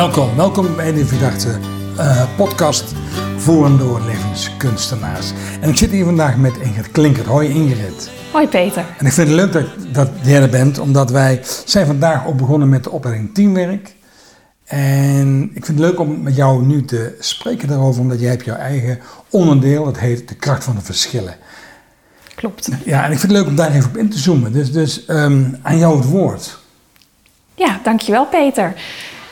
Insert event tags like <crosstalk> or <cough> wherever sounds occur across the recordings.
Welkom, welkom bij de Verdachte uh, podcast voor en door levenskunstenaars. En ik zit hier vandaag met Ingrid Klinkert. Hoi Ingrid. Hoi Peter. En ik vind het leuk dat, dat jij er bent, omdat wij zijn vandaag ook begonnen met de opleiding Teamwerk. En ik vind het leuk om met jou nu te spreken daarover, omdat jij hebt jouw eigen onderdeel, dat heet de kracht van de verschillen. Klopt. Ja, en ik vind het leuk om daar even op in te zoomen. Dus, dus um, aan jou het woord. Ja, dankjewel Peter.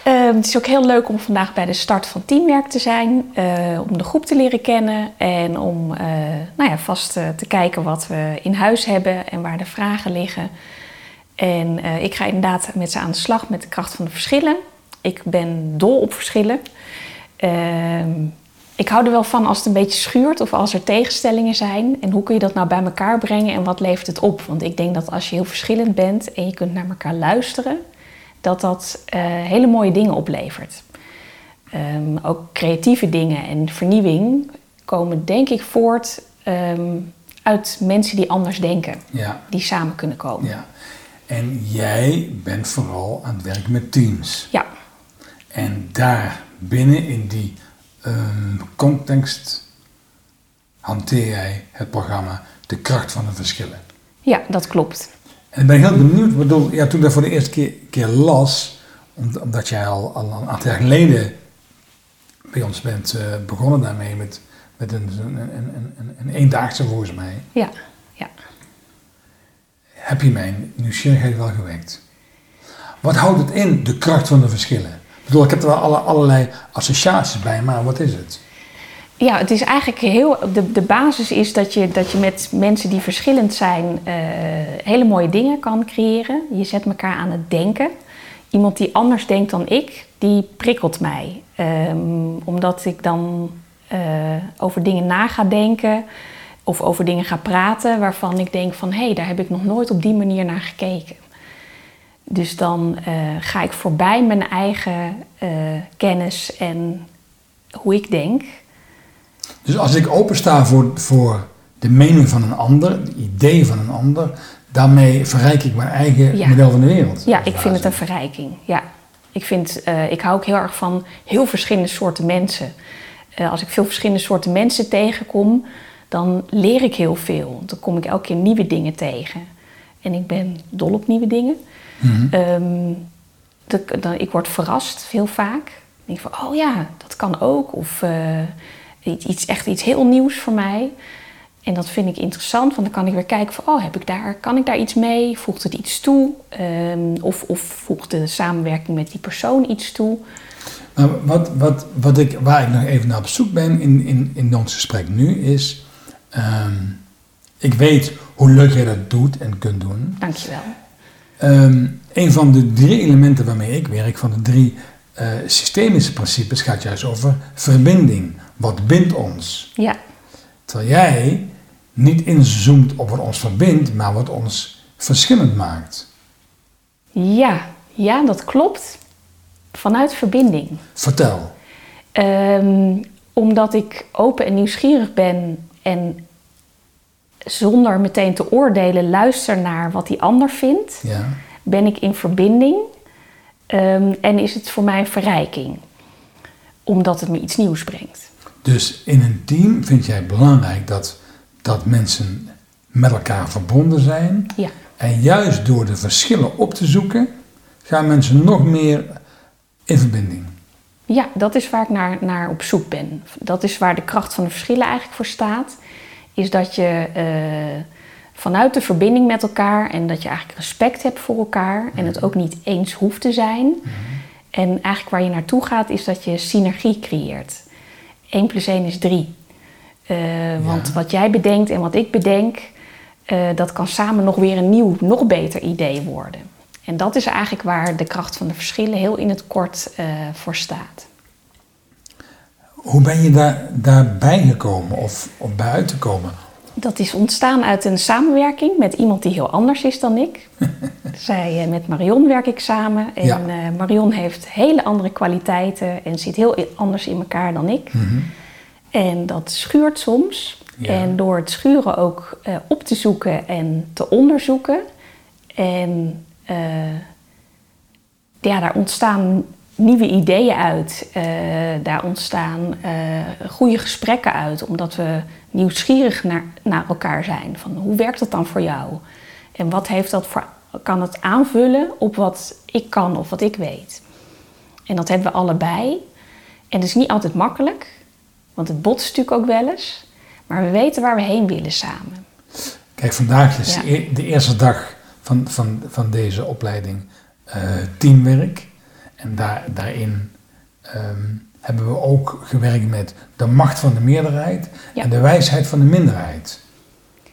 Uh, het is ook heel leuk om vandaag bij de start van teamwerk te zijn, uh, om de groep te leren kennen en om uh, nou ja, vast te kijken wat we in huis hebben en waar de vragen liggen. En ik ga inderdaad met ze aan de slag met de kracht van de verschillen. Ik ben dol op verschillen. Ehm, ik hou er wel van als het een beetje schuurt of als er tegenstellingen zijn. En hoe kun je dat nou bij elkaar brengen en wat levert het op? Want ik denk dat als je heel verschillend bent en je kunt naar elkaar luisteren, dat dat uh, hele mooie dingen oplevert. Um, ook creatieve dingen en vernieuwing komen denk ik voort um, uit mensen die anders denken. Ja. Die samen kunnen komen. Ja. En jij bent vooral aan het werk met teams. Ja. En daar binnen in die um, context hanteer jij het programma De Kracht van de Verschillen. Ja, dat klopt. En ik ben heel benieuwd, bedoel, ja, toen ik dat voor de eerste keer, keer las, omdat jij al, al een aantal jaar geleden bij ons bent uh, begonnen daarmee met, met een, een, een, een, een eendaagse volgens mij. Ja, ja. Heb je mijn nieuwsgierigheid wel gewekt? Wat houdt het in, de kracht van de verschillen? Ik bedoel, ik heb er wel alle, allerlei associaties bij, maar wat is het? Ja, het is eigenlijk heel. De, de basis is dat je, dat je met mensen die verschillend zijn uh, hele mooie dingen kan creëren. Je zet elkaar aan het denken. Iemand die anders denkt dan ik, die prikkelt mij. Um, omdat ik dan uh, over dingen na ga denken of over dingen ga praten waarvan ik denk van hé, hey, daar heb ik nog nooit op die manier naar gekeken. Dus dan uh, ga ik voorbij mijn eigen kennis en hoe ik denk. Dus als ik opensta voor, voor de mening van een ander, het idee van een ander, daarmee verrijk ik mijn eigen model van de wereld. Ja, ik vind het een verrijking. Ja. Ik, vind, uh, ik hou ook heel erg van heel verschillende soorten mensen. Uh, als ik veel verschillende soorten mensen tegenkom, dan leer ik heel veel. Dan kom ik elke keer nieuwe dingen tegen. En ik ben dol op nieuwe dingen. Mm -hmm. um, de, dan, ik word verrast heel vaak. Ik denk van, oh ja, dat kan ook. Of uh, iets, echt iets heel nieuws voor mij. En dat vind ik interessant, want dan kan ik weer kijken van, oh, heb ik daar, kan ik daar iets mee? Voegt het iets toe? Um, of, of voegt de samenwerking met die persoon iets toe? Nou, wat, wat, wat ik, waar ik nog even naar op zoek ben in, in, in ons gesprek nu is, um, ik weet hoe leuk jij dat doet en kunt doen. Dankjewel. Um, een van de drie elementen waarmee ik werk, van de drie uh, systemische principes, gaat juist over verbinding. Wat bindt ons? Ja. Terwijl jij niet inzoomt op wat ons verbindt, maar wat ons verschillend maakt. Ja, ja, dat klopt. Vanuit verbinding. Vertel. Um, omdat ik open en nieuwsgierig ben en zonder meteen te oordelen luister naar wat die ander vindt, ja. ben ik in verbinding um, en is het voor mij een verrijking, omdat het me iets nieuws brengt. Dus in een team vind jij belangrijk dat, dat mensen met elkaar verbonden zijn. Ja. En juist door de verschillen op te zoeken, gaan mensen nog meer in verbinding. Ja, dat is waar ik naar, naar op zoek ben. Dat is waar de kracht van de verschillen eigenlijk voor staat. Is dat je uh, vanuit de verbinding met elkaar en dat je eigenlijk respect hebt voor elkaar en het ook niet eens hoeft te zijn. Mm -hmm. En eigenlijk waar je naartoe gaat is dat je synergie creëert. 1 plus 1 is 3. Uh, ja. Want wat jij bedenkt en wat ik bedenk, uh, dat kan samen nog weer een nieuw, nog beter idee worden. En dat is eigenlijk waar de kracht van de verschillen heel in het kort uh, voor staat. Hoe ben je daar, daarbij gekomen of, of bij uit te komen? Dat is ontstaan uit een samenwerking met iemand die heel anders is dan ik. <laughs> Zij, met Marion werk ik samen. En ja. uh, Marion heeft hele andere kwaliteiten en zit heel anders in elkaar dan ik. Mm -hmm. En dat schuurt soms. Ja. En door het schuren ook uh, op te zoeken en te onderzoeken. En uh, ja, daar ontstaan nieuwe ideeën uit. Eh, daar ontstaan eh, goede gesprekken uit, omdat we nieuwsgierig naar, naar elkaar zijn. Van hoe werkt dat dan voor jou? En wat heeft dat voor, kan het aanvullen op wat ik kan of wat ik weet? En dat hebben we allebei. En het is niet altijd makkelijk, want het botst natuurlijk ook wel eens. Maar we weten waar we heen willen samen. Kijk, vandaag is de eerste dag van, van, van deze opleiding uh, teamwerk. En daar, daarin ehm, hebben we ook gewerkt met de macht van de meerderheid en de wijsheid van de minderheid.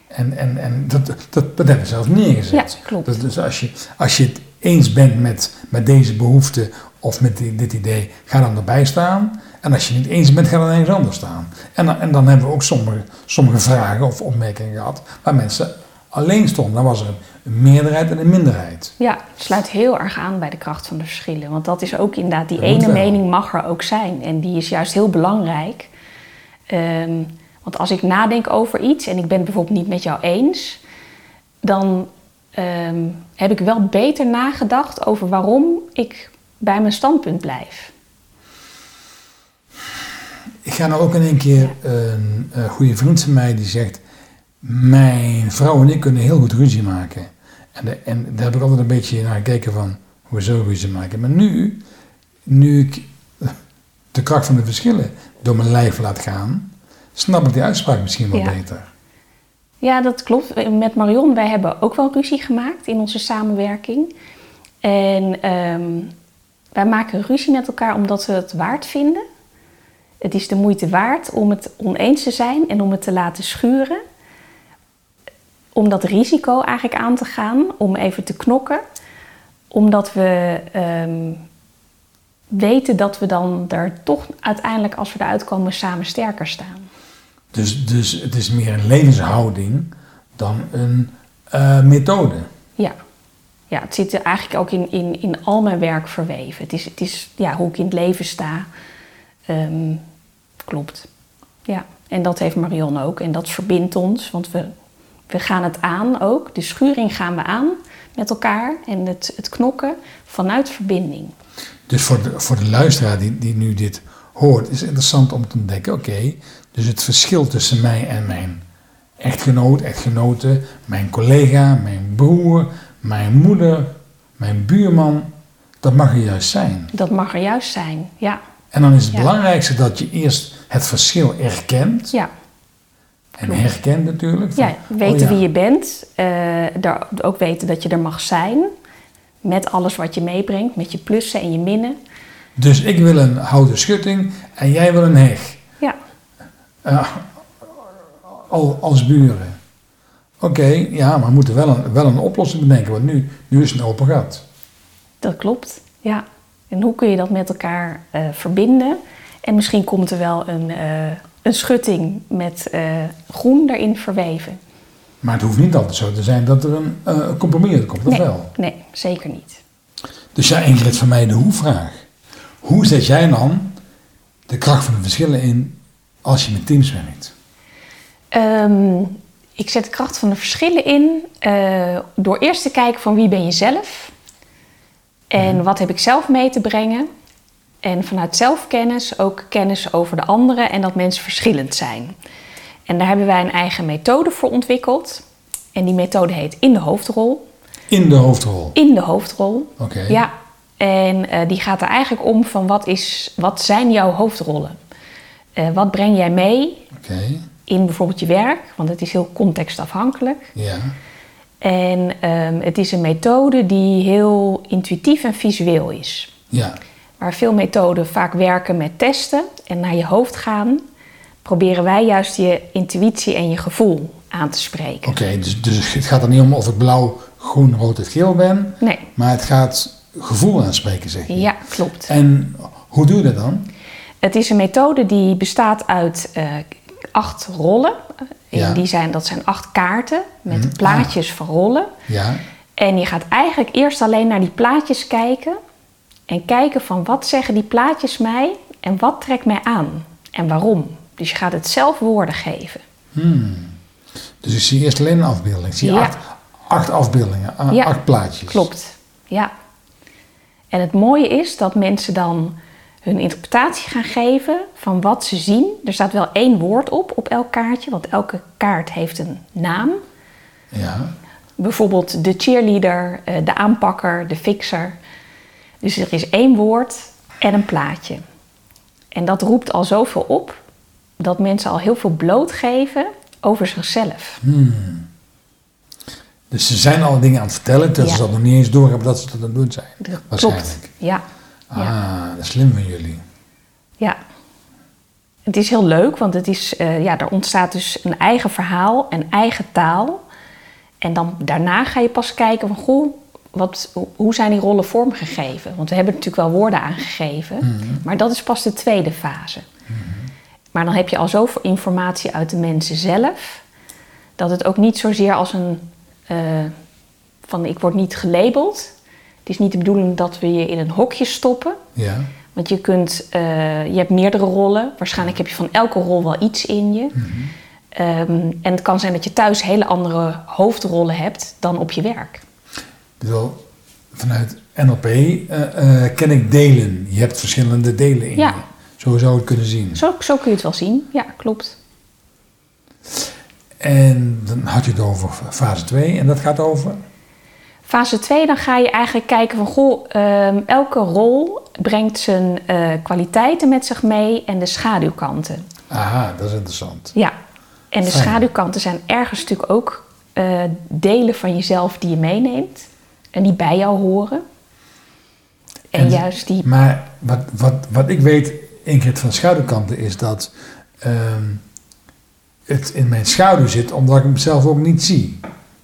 En, en, en dat, dat, dat hebben we zelfs neergezet. Ja, klopt. Dus, dus als, je, als je het eens bent met, met deze behoefte of met dit idee, ga dan erbij staan. En als je het niet eens bent, ga dan ergens anders staan. En dan, en dan hebben we ook sommige, sommige vragen of opmerkingen gehad waar mensen alleen stonden. Dan was er een meerderheid en een minderheid. Ja, het sluit heel erg aan bij de kracht van de verschillen. Want dat is ook inderdaad, die ene mening mag er ook zijn. En die is juist heel belangrijk. Ehm, want als ik nadenk over iets en ik ben het bijvoorbeeld niet met jou eens, dan ehm, heb ik wel beter nagedacht over waarom ik bij mijn standpunt blijf. Ik ga nou ook in een keer een, een goede vriend van mij die zegt: Mijn vrouw en ik kunnen heel goed ruzie maken. En, de, en daar heb ik altijd een beetje naar gekeken van hoe zo ruzie maken. Maar nu, nu ik de kracht van de verschillen door mijn lijf laat gaan, snap ik die uitspraak misschien wel beter. Ja, dat klopt. Met Marion, wij hebben ook wel ruzie gemaakt in onze samenwerking. En um, wij maken ruzie met elkaar omdat we het waard vinden. Het is de moeite waard om het oneens te zijn en om het te laten schuren. Om dat risico eigenlijk aan te gaan, om even te knokken. Omdat we ehm, weten dat we dan er toch uiteindelijk, als we eruit komen, samen sterker staan. Dus, dus het is meer een levenshouding dan een uh, methode? Ja ja, het zit eigenlijk ook in, in, in al mijn werk verweven. Het is, het is ja, hoe ik in het leven sta. Ehm, klopt. Ja, en dat heeft Marion ook. En dat verbindt ons, want we, we gaan het aan ook. De schuring gaan we aan met elkaar. En het, het knokken vanuit verbinding. Dus voor de, voor de luisteraar die, die nu dit hoort, is het interessant om te ontdekken: oké, dus het verschil tussen mij en mijn echtgenoot, echtgenote, mijn collega, mijn broer, mijn moeder, mijn buurman, dat mag er juist zijn. Dat mag er juist zijn, ja. En dan is het belangrijkste dat je eerst het verschil erkent. Ja. En herkent natuurlijk. Van, ja, weten oh wie je bent. Uh, ook weten dat je er mag zijn. Met alles wat je meebrengt. Met je plussen en je minnen. Dus ik wil een houten schutting en jij wil een heg. Ja. Uh, als buren. Oké, ja, maar we moeten wel een, wel een oplossing bedenken, want nu, nu is het een open gat. Dat klopt, ja. En hoe kun je dat met elkaar uh, verbinden? En misschien komt er wel een, een schutting met uh, groen daarin verweven. Maar het hoeft niet altijd zo te zijn dat er een compromis komt, dat nee, wel? Nee, zeker niet. Dus ja, Ingrid, van mij de hoe-vraag. Hoe zet jij dan de kracht van de verschillen in als je met teams werkt? Um, ik zet de kracht van de verschillen in uh, door eerst te kijken van wie ben je zelf en wat heb ik zelf mee te brengen. En vanuit zelfkennis ook kennis over de anderen en dat mensen verschillend zijn. En daar hebben wij een eigen methode voor ontwikkeld. En die methode heet In de hoofdrol. In de hoofdrol? In de hoofdrol. Oké. Ja. En uh, die gaat er eigenlijk om van wat, is, wat zijn jouw hoofdrollen? Uh, wat breng jij mee? In bijvoorbeeld je werk, want het is heel contextafhankelijk. Ja. En um, het is een methode die heel intuïtief en visueel is. Ja. Waar veel methoden vaak werken met testen en naar je hoofd gaan, proberen wij juist je intuïtie en je gevoel aan te spreken. Oké, dus, dus het gaat er niet om of ik blauw, groen, rood of geel ben. Nee. Maar het gaat gevoel aanspreken, zeg je. Ja, klopt. En hoe doe je dat dan? Het is een methode die bestaat uit uh, acht rollen. Ja. Die zijn, dat zijn acht kaarten met mhm. plaatjes ah. van rollen. Ja. En je gaat eigenlijk eerst alleen naar die plaatjes kijken. En kijken van wat zeggen die plaatjes mij en wat trekt mij aan en waarom. Dus je gaat het zelf woorden geven. Hmm. Dus ik zie eerst alleen een afbeelding. Ik zie acht, acht, afbeeldingen, ja. acht plaatjes. Klopt, ja. En het mooie is dat mensen dan hun interpretatie gaan geven van wat ze zien. Er staat wel één woord op op elk kaartje, want elke kaart heeft een naam. Ja. Bijvoorbeeld de cheerleader, eh, de aanpakker, de fixer. Dus er is één woord en een plaatje. En dat roept al zoveel op dat mensen al heel veel blootgeven over zichzelf. Hmm. Dus ze zijn al dingen aan het vertellen, terwijl Ja. ze dat nog niet eens doorhebben dat ze dat aan het doen zijn. Dat Waarschijnlijk. Klopt. Ja. Ah, Ja. dat is slim van jullie. ja. Het is heel leuk, want het is, eh, ja, er ontstaat dus een eigen verhaal, een eigen taal. En dan daarna ga je pas kijken van, goh, wat, hoe zijn die rollen vormgegeven? Want we hebben natuurlijk wel woorden aangegeven, maar dat is pas de tweede fase. Maar dan heb je al zoveel informatie uit de mensen zelf, dat het ook niet zozeer als een, eh, van ik word niet gelabeld. Het is niet de bedoeling dat we je in een hokje stoppen. Ja. Want je, kunt, eh, je hebt meerdere rollen. Waarschijnlijk heb je van elke rol wel iets in je. Ehm, en het kan zijn dat je thuis hele andere hoofdrollen hebt dan op je werk. Bedoel, vanuit NLP eh, eh, ken ik delen. Je hebt verschillende delen in Ja. je. Zo zou je het kunnen zien. Zo, zo kun je het wel zien. Ja, klopt. En dan had je het over fase 2 en dat gaat over? Fase 2, dan ga je eigenlijk kijken van... Goh, ehm, elke rol brengt zijn eh, kwaliteiten met zich mee en de schaduwkanten. Aha, dat is interessant. Ja, en de Fijn. schaduwkanten zijn ergens natuurlijk ook delen van jezelf die je meeneemt. En die bij jou horen. En, En- juist die Maar wat, wat, wat ik weet, Ingrid, van schaduwkanten is dat ehm, het in mijn schaduw zit omdat ik hem zelf ook niet zie.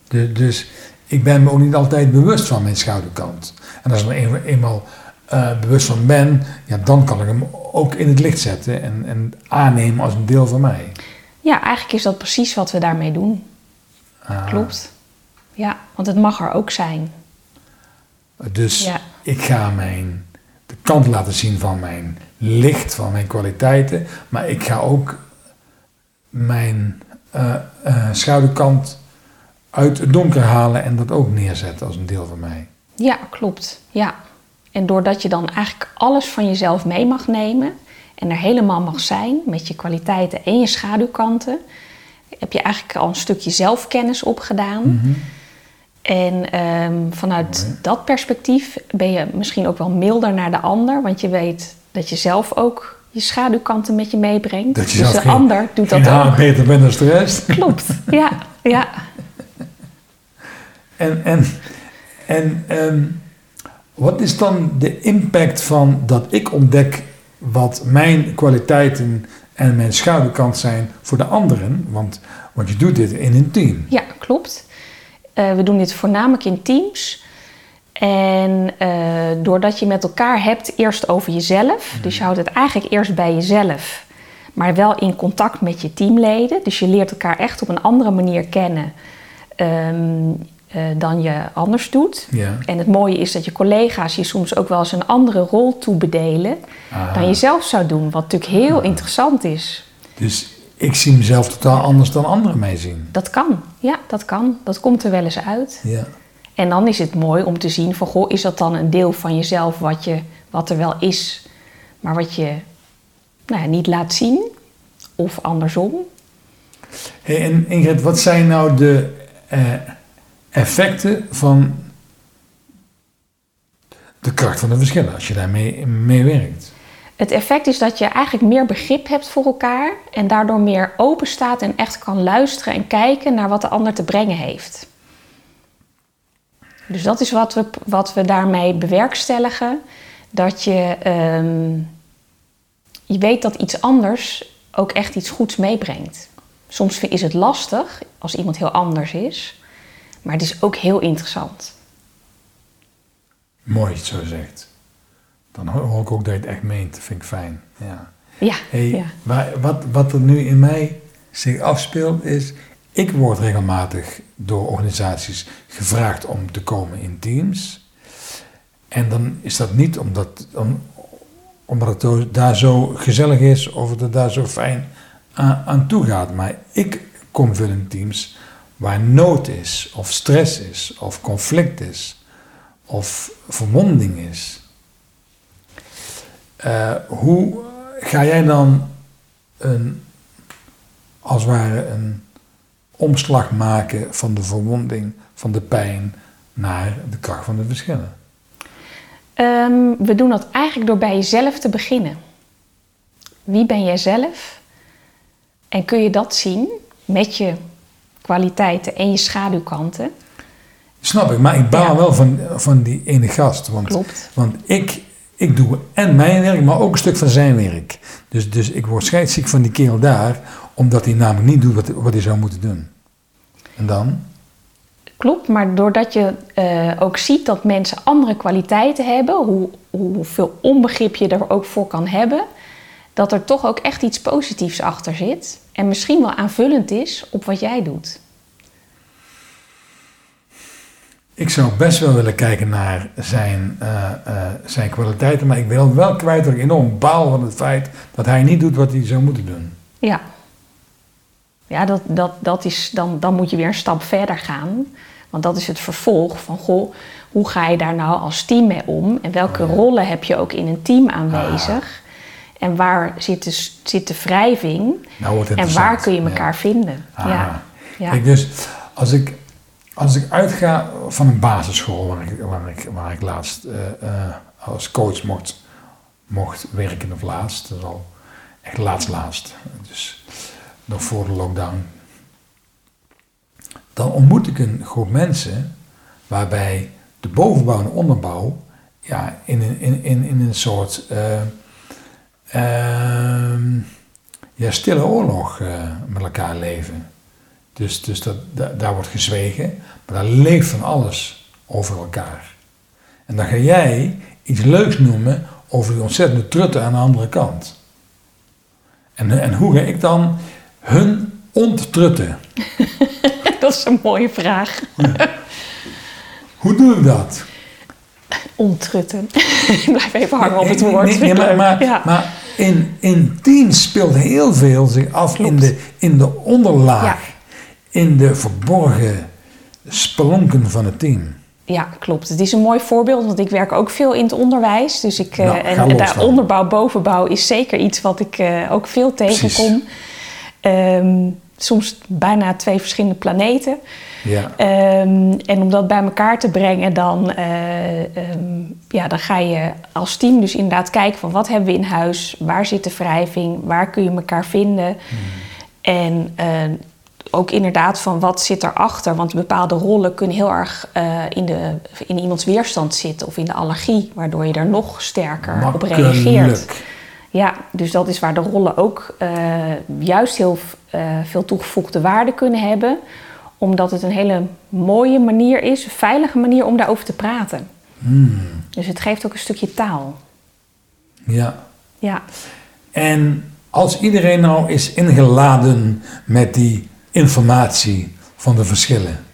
De- dus ik ben me ook niet altijd bewust van mijn schaduwkant. En als ik er een- eenmaal eh, bewust van ben, ja, dan kan ik hem ook in het licht zetten en, en aannemen als een deel van mij. Ja, eigenlijk is dat precies wat we daarmee doen. Ah, Klopt. Ja, want het mag er ook zijn. Dus Ja. ik ga mijn, de kant laten zien van mijn licht, van mijn kwaliteiten. Maar ik ga ook mijn eh, eh, schaduwkant uit het donker halen en dat ook neerzetten als een deel van mij. Ja, klopt. Ja. En doordat je dan eigenlijk alles van jezelf mee mag nemen en er helemaal mag zijn met je kwaliteiten en je schaduwkanten, heb je eigenlijk al een stukje zelfkennis opgedaan. En ehm, vanuit Mooi. dat perspectief ben je misschien ook wel milder naar de ander, want je weet dat je zelf ook je schaduwkanten met je meebrengt. Dat je dus de geen- ander doet dat haar ook. beter bent dan de rest. Klopt, <laughs> ja, ja. En, en, en ehm, wat is dan de impact van dat ik ontdek wat mijn kwaliteiten en mijn schaduwkant zijn voor de anderen? Want, want je doet dit in een team. Ja, klopt. Eh, we doen dit voornamelijk in teams. En eh, doordat je met elkaar hebt eerst over jezelf, dus je houdt het eigenlijk eerst bij jezelf, maar wel in contact met je teamleden. Dus je leert elkaar echt op een andere manier kennen ehm, eh, dan je anders doet. Ja. En het mooie is dat je collega's je soms ook wel eens een andere rol toebedelen Ah. dan je zelf zou doen, wat natuurlijk heel interessant is. Dus ik zie mezelf totaal anders dan anderen mij zien. Dat kan, ja, dat kan. Dat komt er wel eens uit. Ja. En dan is het mooi om te zien van, goh, is dat dan een deel van jezelf wat, je, wat er wel is, maar wat je nou ja, niet laat zien? Of andersom? Hey, en Ingrid, wat zijn nou de eh, effecten van de kracht van de verschillen als je daarmee mee werkt? Het effect is dat je eigenlijk meer begrip hebt voor elkaar en daardoor meer open staat en echt kan luisteren en kijken naar wat de ander te brengen heeft. Dus dat is wat we, wat we daarmee bewerkstelligen. Dat je, ehm, je weet dat iets anders ook echt iets goeds meebrengt. Soms is het lastig als iemand heel anders is, maar het is ook heel interessant. Mooi, zo zegt. Dan hoor ik ook dat je het echt meent. Dat vind ik fijn. Ja. Ja, Hey, ja. waar- wat, wat er nu in mij zich afspeelt is... Ik word regelmatig door organisaties gevraagd om te komen in teams. En dan is dat niet omdat, om, omdat het daar zo gezellig is of het er daar zo fijn aan, aan toe gaat. Maar ik kom veel in teams waar nood is, of stress is, of conflict is, of verwonding is. Eh, hoe ga jij dan een, als het ware een omslag maken van de verwonding, van de pijn, naar de kracht van de verschillen? Ehm, we doen dat eigenlijk door bij jezelf te beginnen. Wie ben jij zelf? En kun je dat zien met je kwaliteiten en je schaduwkanten? Snap ik, maar ik baal Ja. wel van, van die ene gast. Want, Klopt. want ik, ik doe en mijn werk, maar ook een stuk van zijn werk. Dus, dus ik word scheidsziek van die kerel daar, omdat hij namelijk niet doet wat, wat hij zou moeten doen. En dan? Klopt, maar doordat je eh, ook ziet dat mensen andere kwaliteiten hebben, hoe, hoeveel onbegrip je er ook voor kan hebben, dat er toch ook echt iets positiefs achter zit. En misschien wel aanvullend is op wat jij doet. Ik zou best wel willen kijken naar zijn, eh, eh, zijn kwaliteiten, maar ik wil wel kwijt dat ik enorm baal van het feit dat hij niet doet wat hij zou moeten doen. Ja, ja dat, dat, dat is, dan, dan moet je weer een stap verder gaan. Want dat is het vervolg van, goh, hoe ga je daar nou als team mee om? En welke Oh ja. rollen heb je ook in een team aanwezig? En waar zit de, zit de wrijving? Nou En waar kun je Ja. elkaar vinden? Ah. Ja. Ja. Kijk, dus als ik, als ik uitga van een basisschool waar ik, waar ik, laatst eh, eh, als coach mocht, mocht werken, of laatst, dat is al echt laatst laatst, dus nog voor de lockdown, dan ontmoet ik een groep mensen waarbij de bovenbouw en de onderbouw ja, in, een, in, in, een soort eh, ehm, ja, stille oorlog met elkaar leven. Dus, dus dat, da- daar wordt gezwegen, maar daar leeft van alles over elkaar. En dan ga jij iets leuks noemen over die ontzettende trutten aan de andere kant. En, en hoe ga ik dan hun onttrutten? <laughs> Dat is een mooie vraag. Hoe doe ik dat? Onttrutten. <laughs> Ik blijf even hangen op het woord. nee, nee, maar, maar, ja. maar in, in teams speelt heel veel zich af in de, in de onderlaag. Ja. In de verborgen spelonken van het team. Ja, klopt. Het is een mooi voorbeeld, want ik werk ook veel in het onderwijs. Dus ik, eh, Nou, ga en daar onderbouw, bovenbouw is zeker iets wat ik eh, ook veel tegenkom. Ehm, soms bijna twee verschillende planeten. Ja. Ehm, en om dat bij elkaar te brengen, dan, eh, ehm, ja, dan ga je als team dus inderdaad kijken van wat hebben we in huis, waar zit de wrijving, waar kun je elkaar vinden. En eh, ook inderdaad van wat zit erachter, want bepaalde rollen kunnen heel erg eh, in, de, in iemands weerstand zitten of in de allergie, waardoor je er nog sterker op reageert. Ja, dus dat is waar de rollen ook eh, juist heel eh, veel toegevoegde waarde kunnen hebben. Omdat het een hele mooie manier is, een veilige manier om daarover te praten. Hmm, Dus het geeft ook een stukje taal. ja. Ja, En als iedereen nou is ingeladen met die informatie van de verschillen,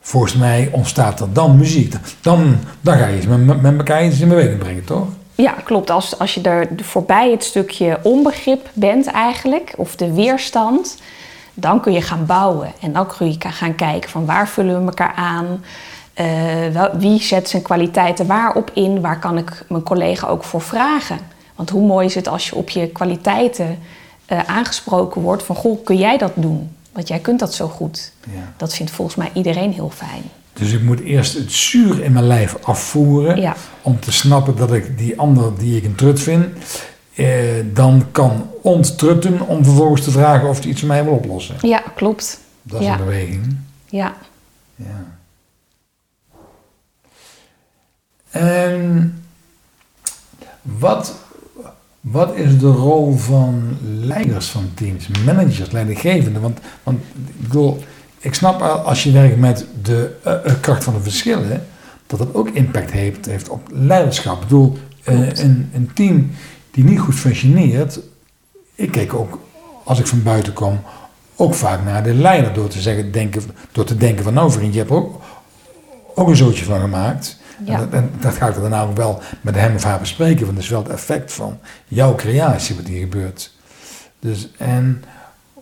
volgens mij ontstaat er dan muziek. Dan, dan ga je eens met, met, elkaar iets in beweging brengen, toch? ja klopt. Als, als je er voorbij het stukje onbegrip bent eigenlijk, of de weerstand, dan kun je gaan bouwen. En dan kun je gaan kijken van waar vullen we elkaar aan. Eh, wie zet zijn kwaliteiten waarop in? Waar kan ik mijn collega ook voor vragen? Want hoe mooi is het als je op je kwaliteiten eh, aangesproken wordt van... goh, kun jij dat doen? Want jij kunt dat zo goed. Ja. Dat vindt volgens mij iedereen heel fijn. Dus ik moet eerst het zuur in mijn lijf afvoeren Ja. om te snappen dat ik die ander die ik een trut vind, eh, dan kan onttrutten om vervolgens te vragen of hij iets voor mij wil oplossen. Ja, klopt. Dat is Ja. een beweging. Ja. Ja. En wat, wat is de rol van leiders van teams, managers, leidinggevenden? Want, want ik bedoel, ik snap al, als je werkt met de eh, eh, kracht van de verschillen, dat dat ook impact heeft, heeft op leiderschap. Ik bedoel, eh, een, een team die niet goed functioneert, ik kijk ook, als ik van buiten kom, ook vaak naar de leider door te, zeggen, denken, door te denken van nou vriend, je hebt er ook, ook een zootje van gemaakt. Ja. En, dat, en dat ga ik dan nou ook wel met hem of haar bespreken, want dat is wel het effect van jouw creatie wat hier gebeurt. Dus, en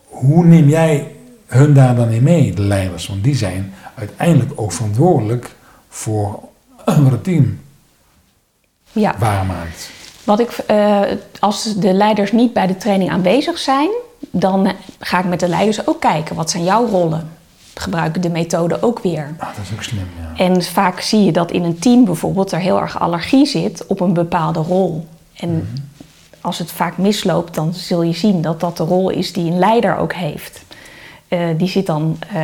hoe neem jij hun daar dan in mee, de leiders? Want die zijn uiteindelijk ook verantwoordelijk voor wat het team Ja. waarmaakt. Wat ik, uh, als de leiders niet bij de training aanwezig zijn, dan ga ik met de leiders ook kijken. Wat zijn jouw rollen? Gebruiken de methode ook weer. Ah, dat is ook slim, ja. En vaak zie je dat in een team bijvoorbeeld er heel erg allergie zit op een bepaalde rol. En mhm. als het vaak misloopt, dan zul je zien dat dat de rol is die een leider ook heeft. Uh, die zit dan uh,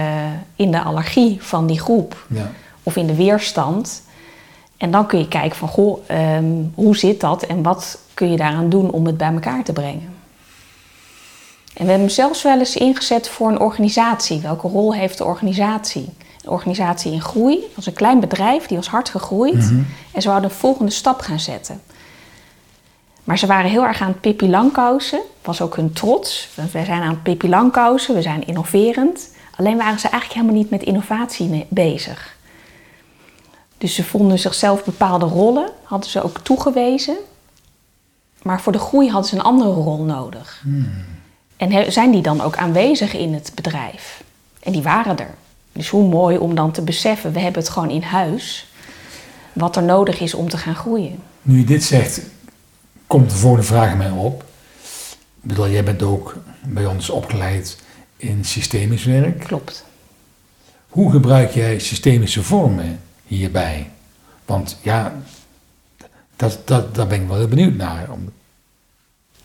in de allergie van die groep. Ja. Of in de weerstand. En dan kun je kijken van, goh, um, hoe zit dat en wat kun je daaraan doen om het bij elkaar te brengen. En we hebben hem zelfs wel eens ingezet voor een organisatie. Welke rol heeft de organisatie? Een organisatie in groei. Dat was een klein bedrijf, die was hard gegroeid. Mhm. En ze wouden een volgende stap gaan zetten. Maar ze waren heel erg aan het Pippi Langkousen. was ook hun trots. Wij zijn aan het Pippi Langkousen, we zijn innoverend. Alleen waren ze eigenlijk helemaal niet met innovatie bezig. Dus ze vonden zichzelf bepaalde rollen, hadden ze ook toegewezen. Maar voor de groei hadden ze een andere rol nodig. Hmm. En zijn die dan ook aanwezig in het bedrijf? En die waren er. Dus hoe mooi om dan te beseffen, we hebben het gewoon in huis. Wat er nodig is om te gaan groeien. Nu je dit zegt, komt de volgende vraag mij op. Ik bedoel, jij bent ook bij ons opgeleid in systemisch werk. Klopt. Hoe gebruik jij systemische vormen hierbij? Want ja, dat, dat, daar ben ik wel heel benieuwd naar.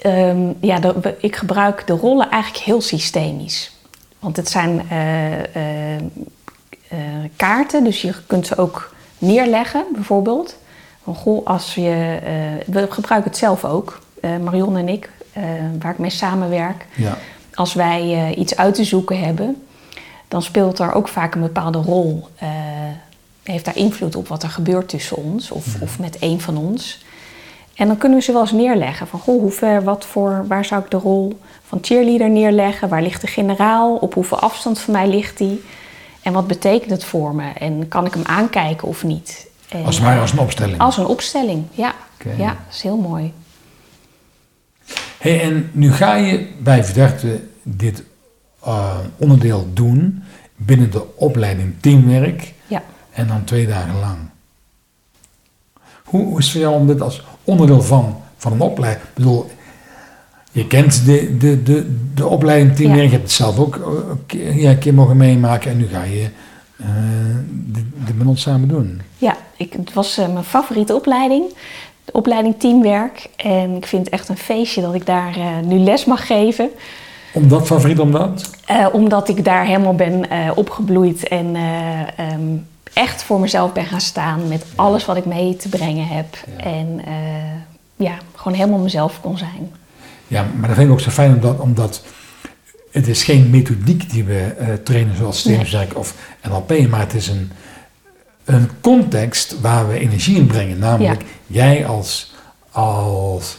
Um, ja, ik gebruik de rollen eigenlijk heel systemisch. Want het zijn uh, uh, uh, kaarten, dus je kunt ze ook neerleggen, bijvoorbeeld. Van, goh, als je, we gebruiken het zelf ook, Marion en ik, waar ik mee samenwerk. Ja. Als wij iets uit te zoeken hebben, dan speelt er ook vaak een bepaalde rol. heeft daar invloed op wat er gebeurt tussen ons of, mhm. of met een van ons. En dan kunnen we ze wel eens neerleggen. Van goh, hoe ver, wat voor, waar zou ik de rol van cheerleader neerleggen? Waar ligt de generaal? Op hoeveel afstand van mij ligt die? En wat betekent het voor me? En kan ik hem aankijken of niet? En, als, maar als een opstelling? Als een opstelling, ja. Ja, dat is heel mooi. Hey, en nu ga je bij Verderte dit uh, onderdeel doen binnen de opleiding teamwerk. Ja. En dan twee dagen lang. Hoe, hoe is het voor jou om dit als onderdeel van, van een opleiding. Ik bedoel, je kent de, de, de, de opleiding teamwerk, je hebt het zelf ook uh, ja, een keer mogen meemaken en nu ga je uh, dit met ons samen doen. Ja, ik, het was uh, mijn favoriete opleiding, de opleiding teamwerk. En ik vind het echt een feestje dat ik daar nu les mag geven. Omdat favoriet, omdat? omdat ik daar helemaal ben opgebloeid en um, echt voor mezelf ben gaan staan met alles wat ik mee te brengen heb. En uh, ja, gewoon helemaal mezelf kon zijn. Ja, maar dat vind ik ook zo fijn omdat, omdat het is geen methodiek die we uh, trainen zoals systeemwerk nee. of NLP, maar het is een, een context waar we energie in brengen. Namelijk jij als, als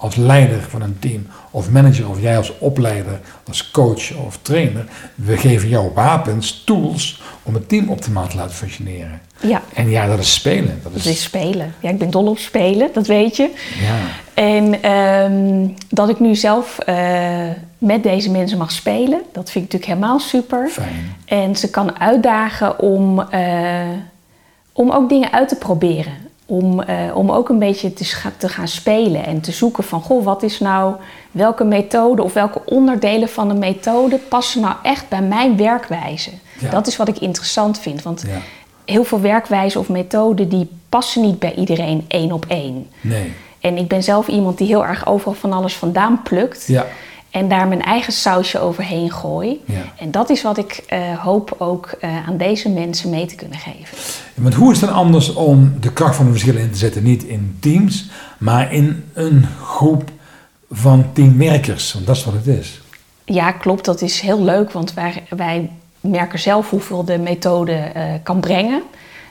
als leider van een team of manager of jij als opleider, als coach of trainer, we geven jou wapens, tools om het team optimaal te laten functioneren. Ja. En ja, dat is spelen. Dat is, dat is spelen. Ja, ik ben dol op spelen, dat weet je. Ja. En um, dat ik nu zelf uh, met deze mensen mag spelen, dat vind ik natuurlijk helemaal super. Fijn. En ze kan uitdagen om, uh, om ook dingen uit te proberen. Om, uh, om ook een beetje te, te, gaan spelen en te zoeken van, goh, wat is nou, welke methode of welke onderdelen van de methode passen nou echt bij mijn werkwijze? Dat is wat ik interessant vind, want ja. heel veel werkwijzen of methoden die passen niet bij iedereen één op één. Nee. En ik ben zelf iemand die heel erg overal van alles vandaan plukt. Ja. En daar mijn eigen sausje overheen gooi. Ja. En dat is wat ik uh, hoop ook uh, aan deze mensen mee te kunnen geven. Want hoe is het dan anders om de kracht van de verschillen in te zetten? Niet in teams, maar in een groep van teamwerkers. Want dat is wat het is. Ja, klopt. Dat is heel leuk. Want wij, wij merken zelf hoeveel de methode uh, kan brengen.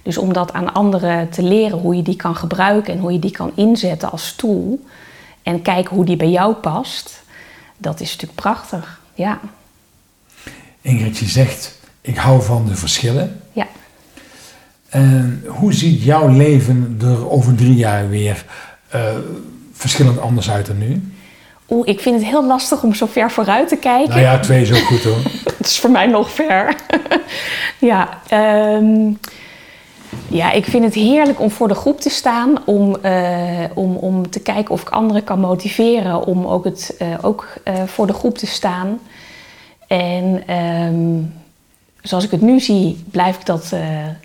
Dus om dat aan anderen te leren, hoe je die kan gebruiken en hoe je die kan inzetten als tool. En kijken hoe die bij jou past dat is natuurlijk prachtig, ja. Ingrid, je zegt, ik hou van de verschillen. Ja. En hoe ziet jouw leven er over drie jaar weer uh, verschillend anders uit dan nu? Oeh, ik vind het heel lastig om zo ver vooruit te kijken. Nou ja, twee is ook goed hoor. <laughs> Het is voor mij nog ver. <laughs> ja, um, Ja, ik vind het heerlijk om voor de groep te staan. Om, eh, om, om te kijken of ik anderen kan motiveren. Om ook, het, eh, ook eh, voor de groep te staan. En ehm, zoals ik het nu zie, blijf ik dat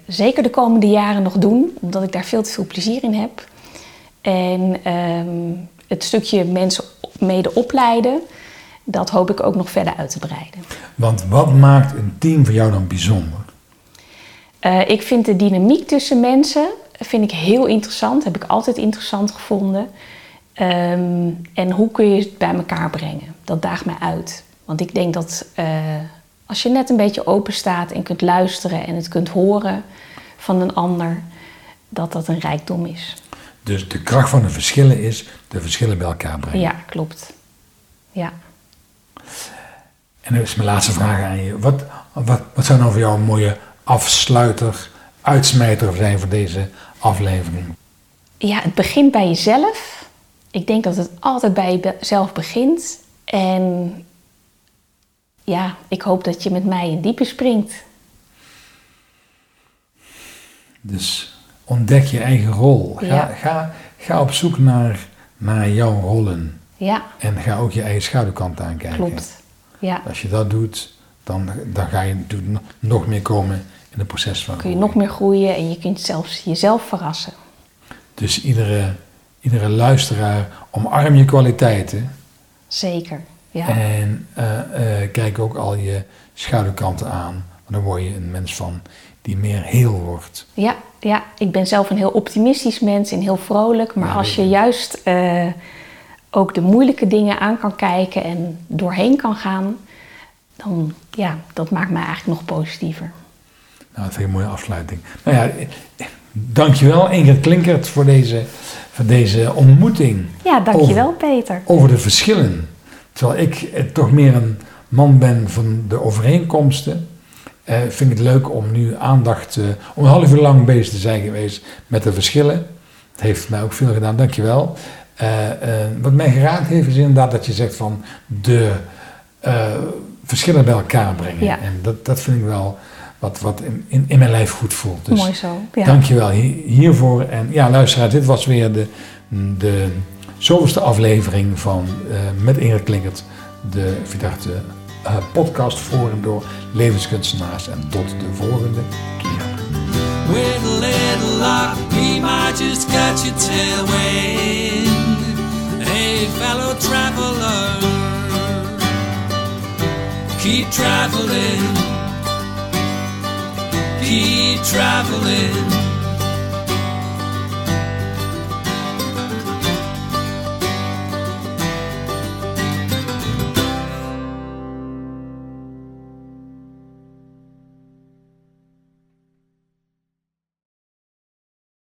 zeker de komende jaren nog doen. Omdat ik daar veel te veel plezier in heb. En ehm, het stukje mensen mede opleiden, dat hoop ik ook nog verder uit te breiden. Want wat maakt een team voor jou dan bijzonder? Uh, ik vind de dynamiek tussen mensen vind ik heel interessant. Heb ik altijd interessant gevonden. Um, en hoe kun je het bij elkaar brengen? Dat daagt mij uit. Want ik denk dat uh, als je net een beetje open staat en kunt luisteren en het kunt horen van een ander, dat dat een rijkdom is. Dus de kracht van de verschillen is de verschillen bij elkaar brengen. Ja, klopt. Ja. En dan is mijn laatste vraag aan je. Wat, wat, wat zou nou voor jou een mooie afsluiter, uitsmijter zijn voor deze aflevering? Ja, het begint bij jezelf. Ik denk dat het altijd bij jezelf begint. En ja, ik hoop dat je met mij in diepe springt. Dus ontdek je eigen rol. Ga, ga, ga op zoek naar, naar jouw rollen. Ja. En ga ook je eigen schaduwkant aankijken. Klopt. Ja. Als je dat doet, dan, dan ga je nog meer komen in het proces van. Kun je nog meer groeien en je kunt zelfs jezelf verrassen. Dus iedere, iedere luisteraar omarm je kwaliteiten. Zeker, ja. En uh, uh, kijk ook al je schaduwkanten aan. Want dan word je een mens van die meer heel wordt. Ja, ja, ik ben zelf een heel optimistisch mens en heel vrolijk. Maar als je juist uh, ook de moeilijke dingen aan kan kijken en doorheen kan gaan, dan ja, dat maakt mij eigenlijk nog positiever. Nou, dat vind ik een mooie afsluiting. Nou ja, dankjewel Ingrid Klinkert voor deze, voor deze ontmoeting. Ja, dankjewel over, Peter. Over de verschillen. Terwijl ik toch meer een man ben van de overeenkomsten. Eh, vind ik het leuk om nu aandacht, uh, om een half uur lang bezig te zijn geweest met de verschillen. Het heeft mij ook veel gedaan, dankjewel. Uh, wat mij geraakt heeft is inderdaad dat je zegt van de verschillen bij elkaar brengen. Ja. En dat, dat vind ik wel wat, wat in, in, mijn lijf goed voelt. Dus Mooi zo. Ja. Dankjewel hiervoor. En ja, luisteraar, dit was weer de, de zoveelste aflevering van uh, met Ingrid Klinkert, de Vidachte uh, podcast voor en door levenskunstenaars. En tot de volgende keer. With a little luck, we might just catch tailwind. Hey, fellow traveler, keep traveling. Keep traveling.